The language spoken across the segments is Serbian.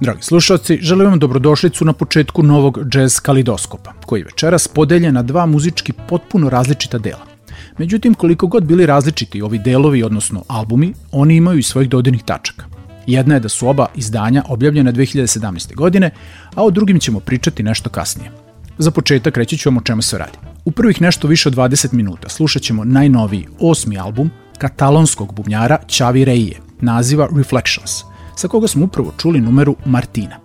Dragi slušalci, želim vam dobrodošlicu na početku novog jazz kalidoskopa, koji večeras podelje na dva muzički potpuno različita dela. Međutim, koliko god bili različiti ovi delovi, odnosno albumi, oni imaju i svojih dodirnih tačaka. Jedna je da su oba izdanja objavljena 2017. godine, a o drugim ćemo pričati nešto kasnije. Za početak reći ću vam o čemu se radi. U prvih nešto više od 20 minuta slušat ćemo najnoviji osmi album katalonskog bubnjara Čavi Reije, naziva Reflections – sa koga smo upravo čuli numeru Martina.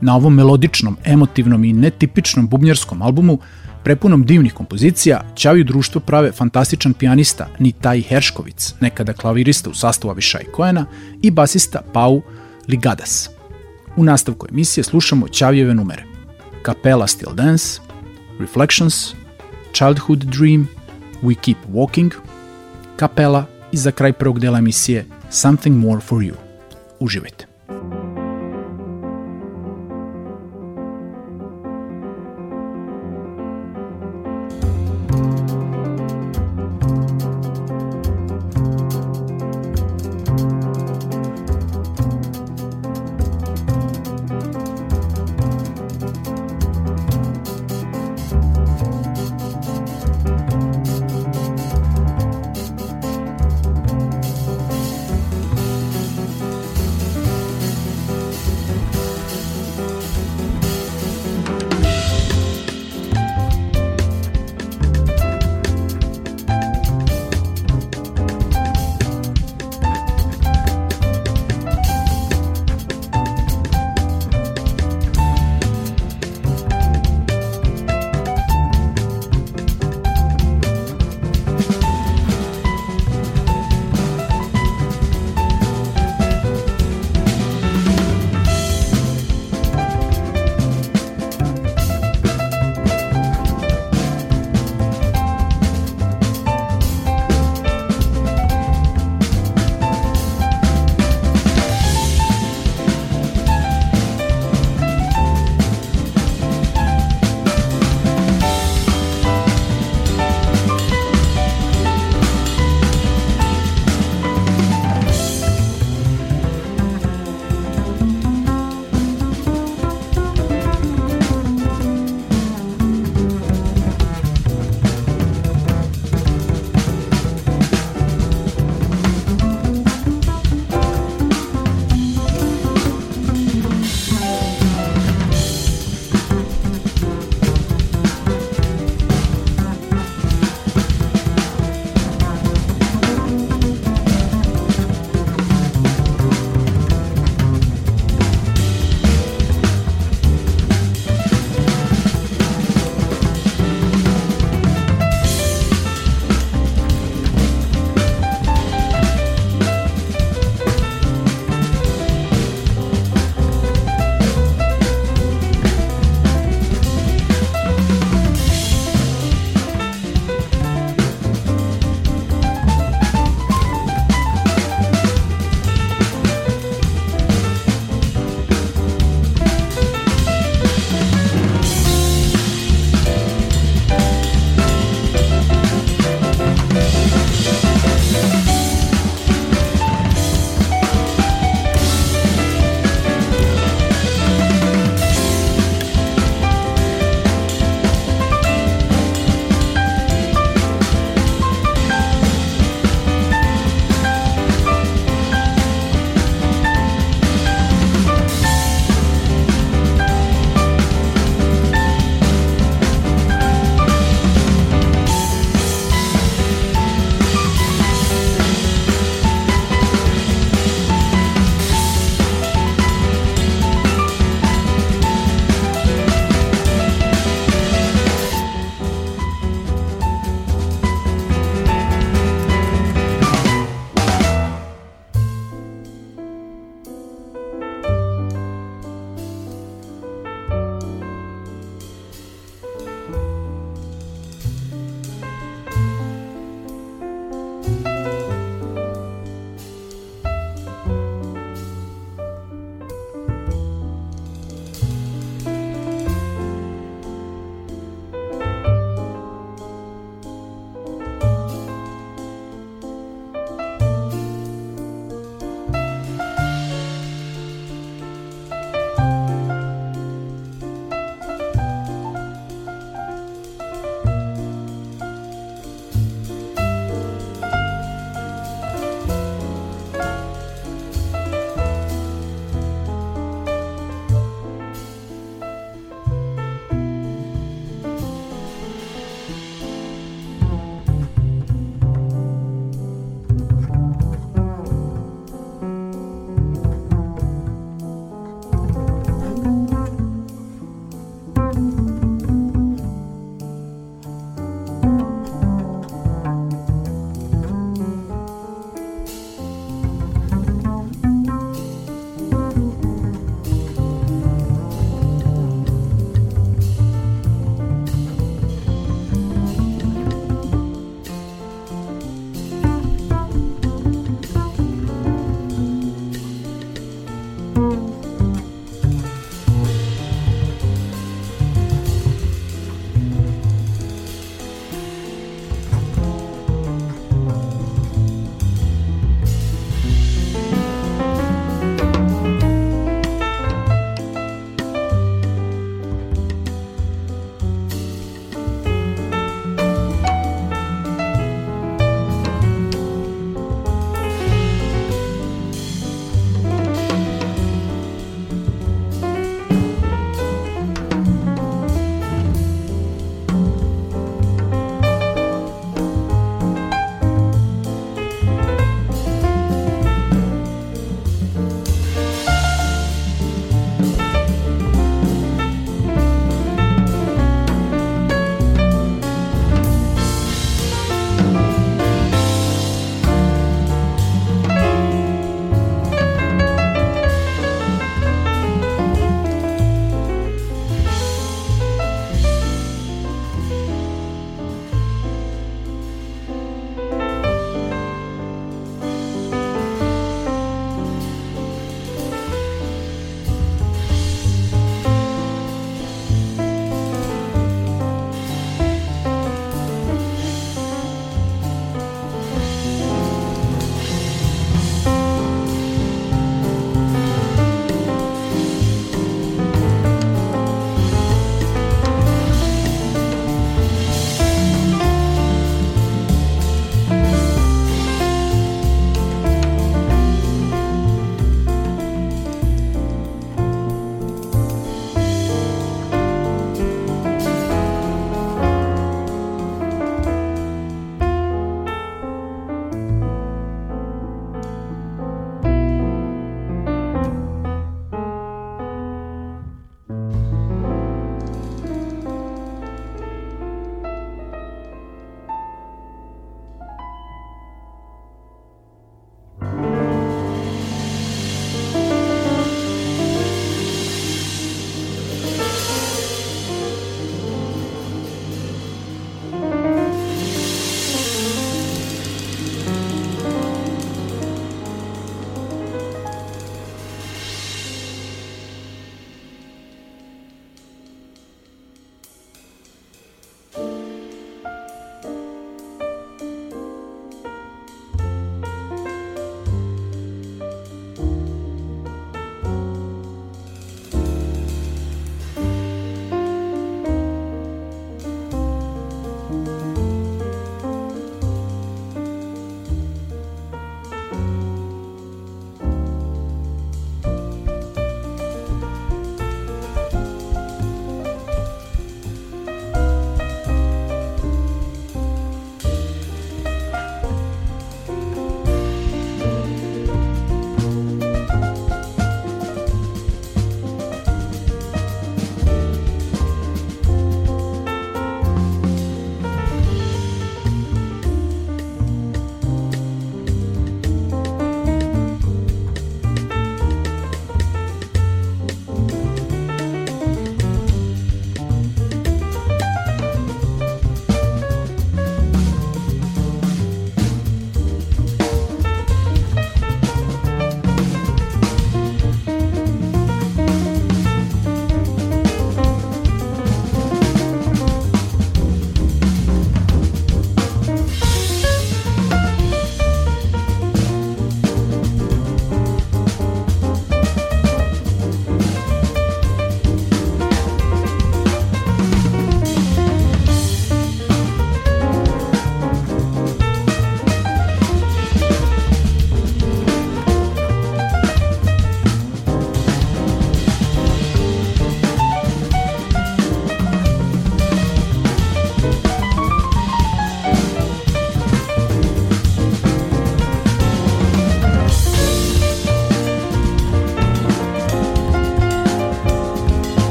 Na ovom melodičnom, emotivnom i netipičnom bubnjarskom albumu, prepunom divnih kompozicija, Ćavi društvo prave fantastičan pijanista Nitaj Herškovic, nekada klavirista u sastavu Aviša i Koena, i basista Pau Ligadas. U nastavku emisije slušamo Ćavijeve numere. Capella Still Dance, Reflections, Childhood Dream, We Keep Walking, Kapela i za kraj prvog dela emisije Something More For You. Uživajte. Čuli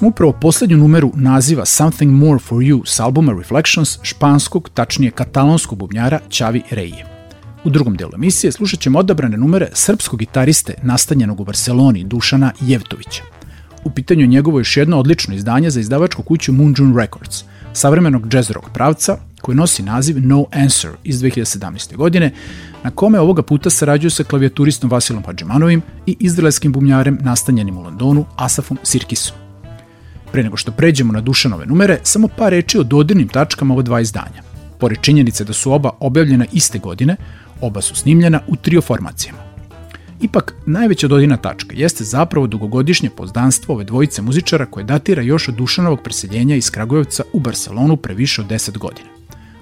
smo upravo poslednju numeru naziva Something More For You s albuma Reflections španskog, tačnije katalonskog bubnjara Čavi Reije. U drugom delu emisije slušat ćemo odabrane numere srpskog gitariste nastanjenog u Barceloni Dušana Jevtovića. U pitanju je njegovo još jedno odlično izdanje za izdavačku kuću Moonjune Records, savremenog jazz rock pravca koji nosi naziv No Answer iz 2017. godine, na kome ovoga puta sarađuju sa klavijaturistom Vasilom Hadžimanovim i izraelskim bumljarem nastanjenim u Londonu Asafom Sirkisom. Pre nego što pređemo na Dušanove numere, samo par reči o dodirnim tačkama ova dva izdanja. Pored činjenice da su oba objavljena iste godine, oba su snimljena u trio formacijama. Ipak, najveća dodina tačka jeste zapravo dugogodišnje pozdanstvo ove dvojice muzičara koje datira još od Dušanovog preseljenja iz Kragujevca u Barcelonu pre više od 10 godina.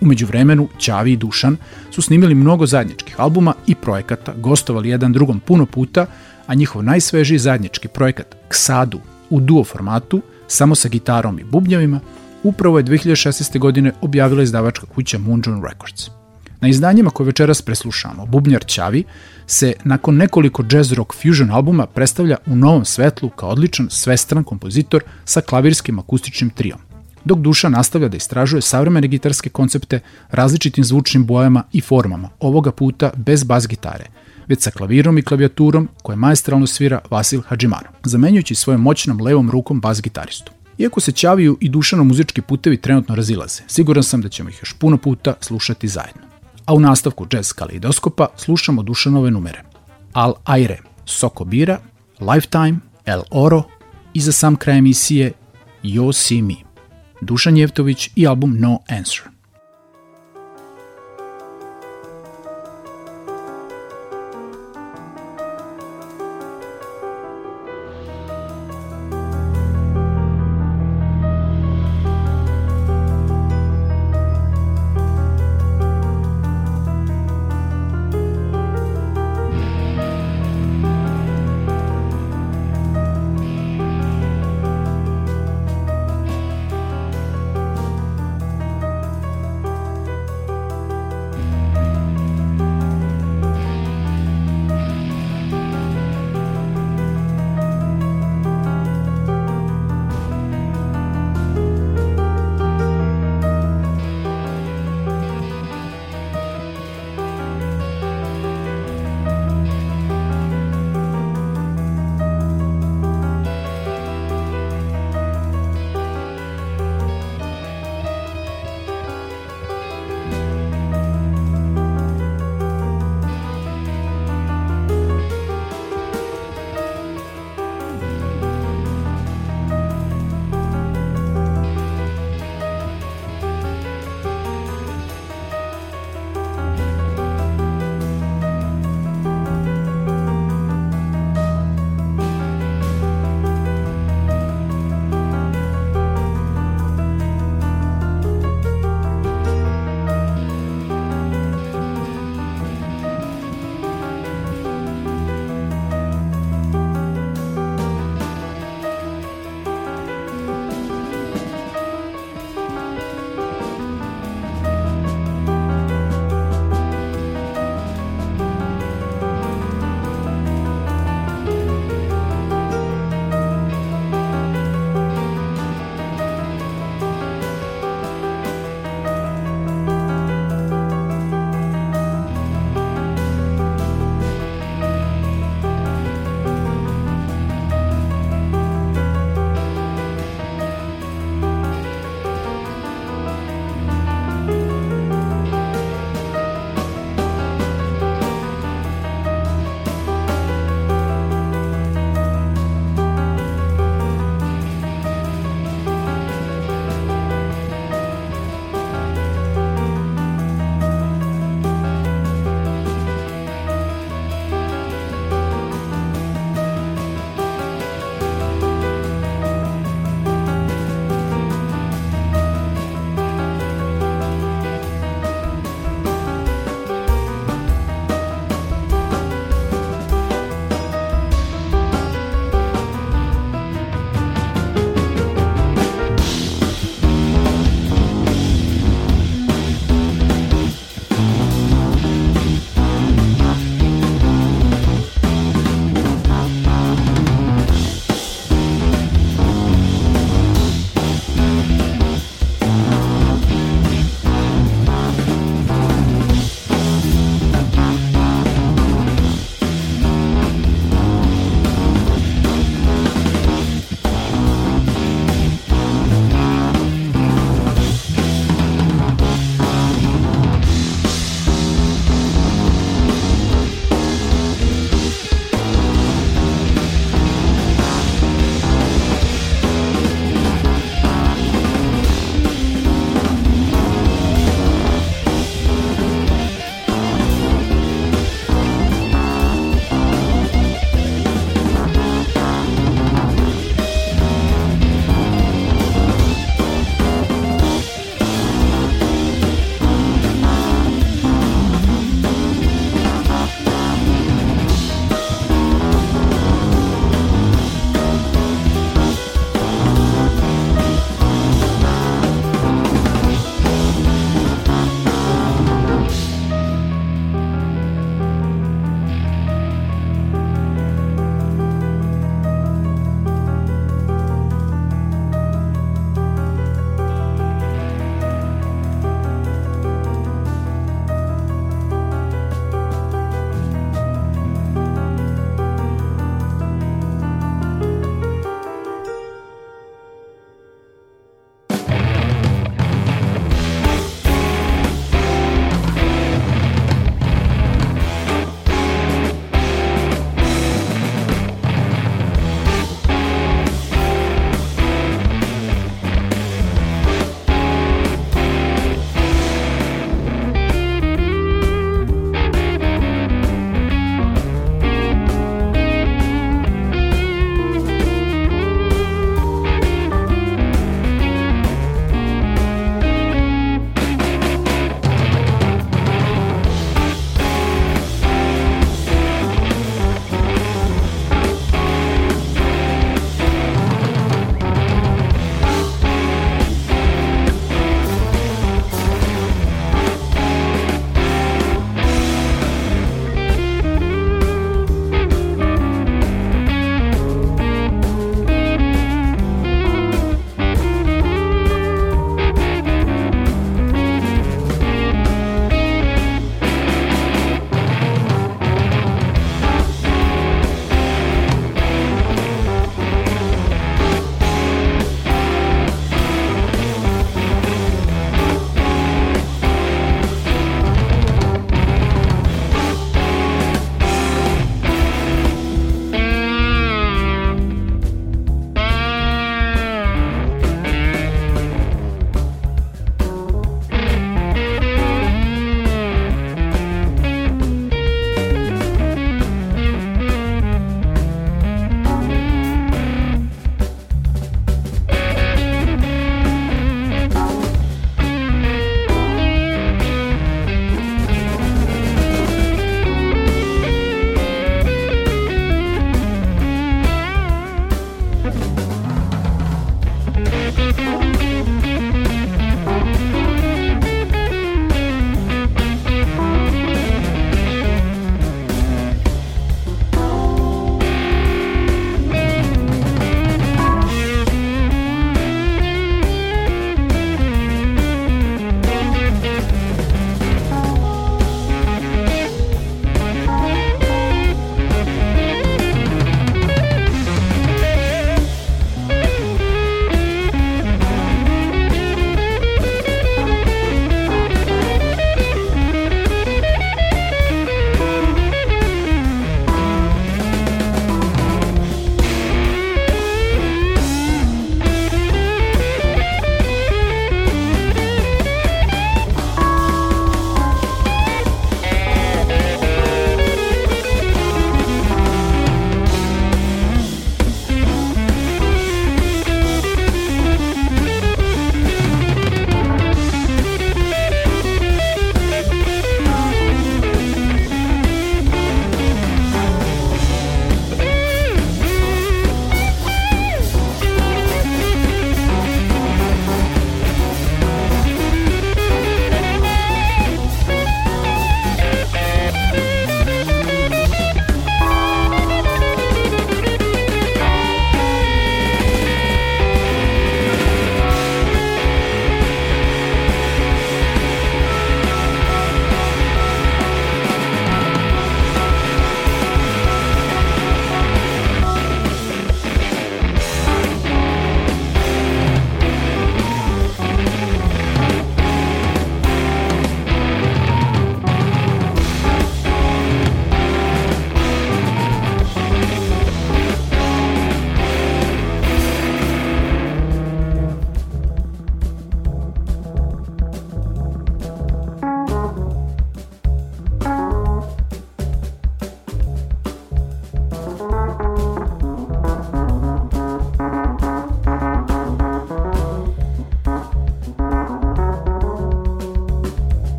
Umeđu vremenu, Ćavi i Dušan su snimili mnogo zajedničkih albuma i projekata, gostovali jedan drugom puno puta, a njihov najsvežiji zajednički projekat Ksadu u duo formatu samo sa gitarom i bubnjavima, upravo je 2016. godine objavila izdavačka kuća Moonjune Records. Na izdanjima koje večeras preslušamo, Bubnjar Ćavi se nakon nekoliko jazz rock fusion albuma predstavlja u novom svetlu kao odličan svestran kompozitor sa klavirskim akustičnim trijom, dok Duša nastavlja da istražuje savremene gitarske koncepte različitim zvučnim bojama i formama, ovoga puta bez bas gitare, već sa klavirom i klavijaturom koje maestralno svira Vasil Hadžimaro, zamenjujući svojom moćnom levom rukom bas gitaristu. Iako se Ćaviju i Dušano muzički putevi trenutno razilaze, siguran sam da ćemo ih još puno puta slušati zajedno. A u nastavku jazz kaleidoskopa slušamo Dušanove numere. Al Aire, Soko Bira, Lifetime, El Oro i za sam kraj emisije Yo See Me. Dušan Jevtović i album No Answer.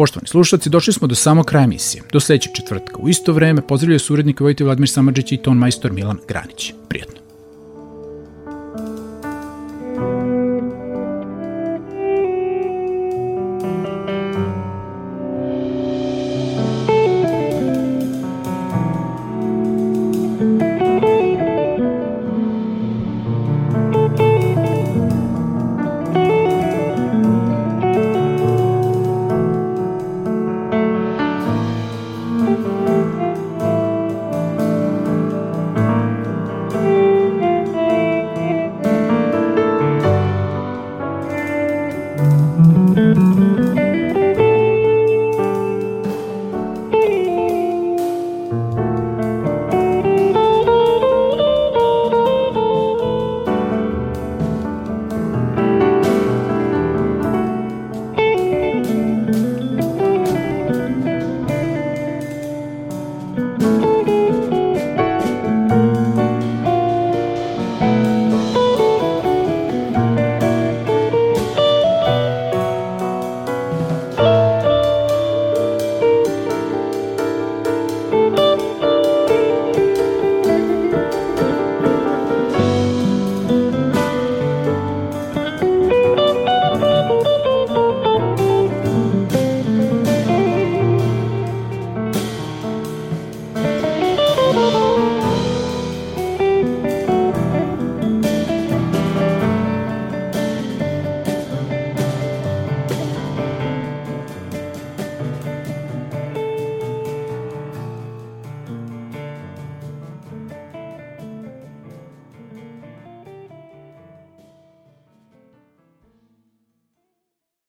Poštovani slušalci, došli smo do samog kraja emisije. Do sledećeg četvrtka. U isto vreme pozdravljaju su urednik Vojte Vladimir Samadžić i ton majstor Milan Granić. Prijetno.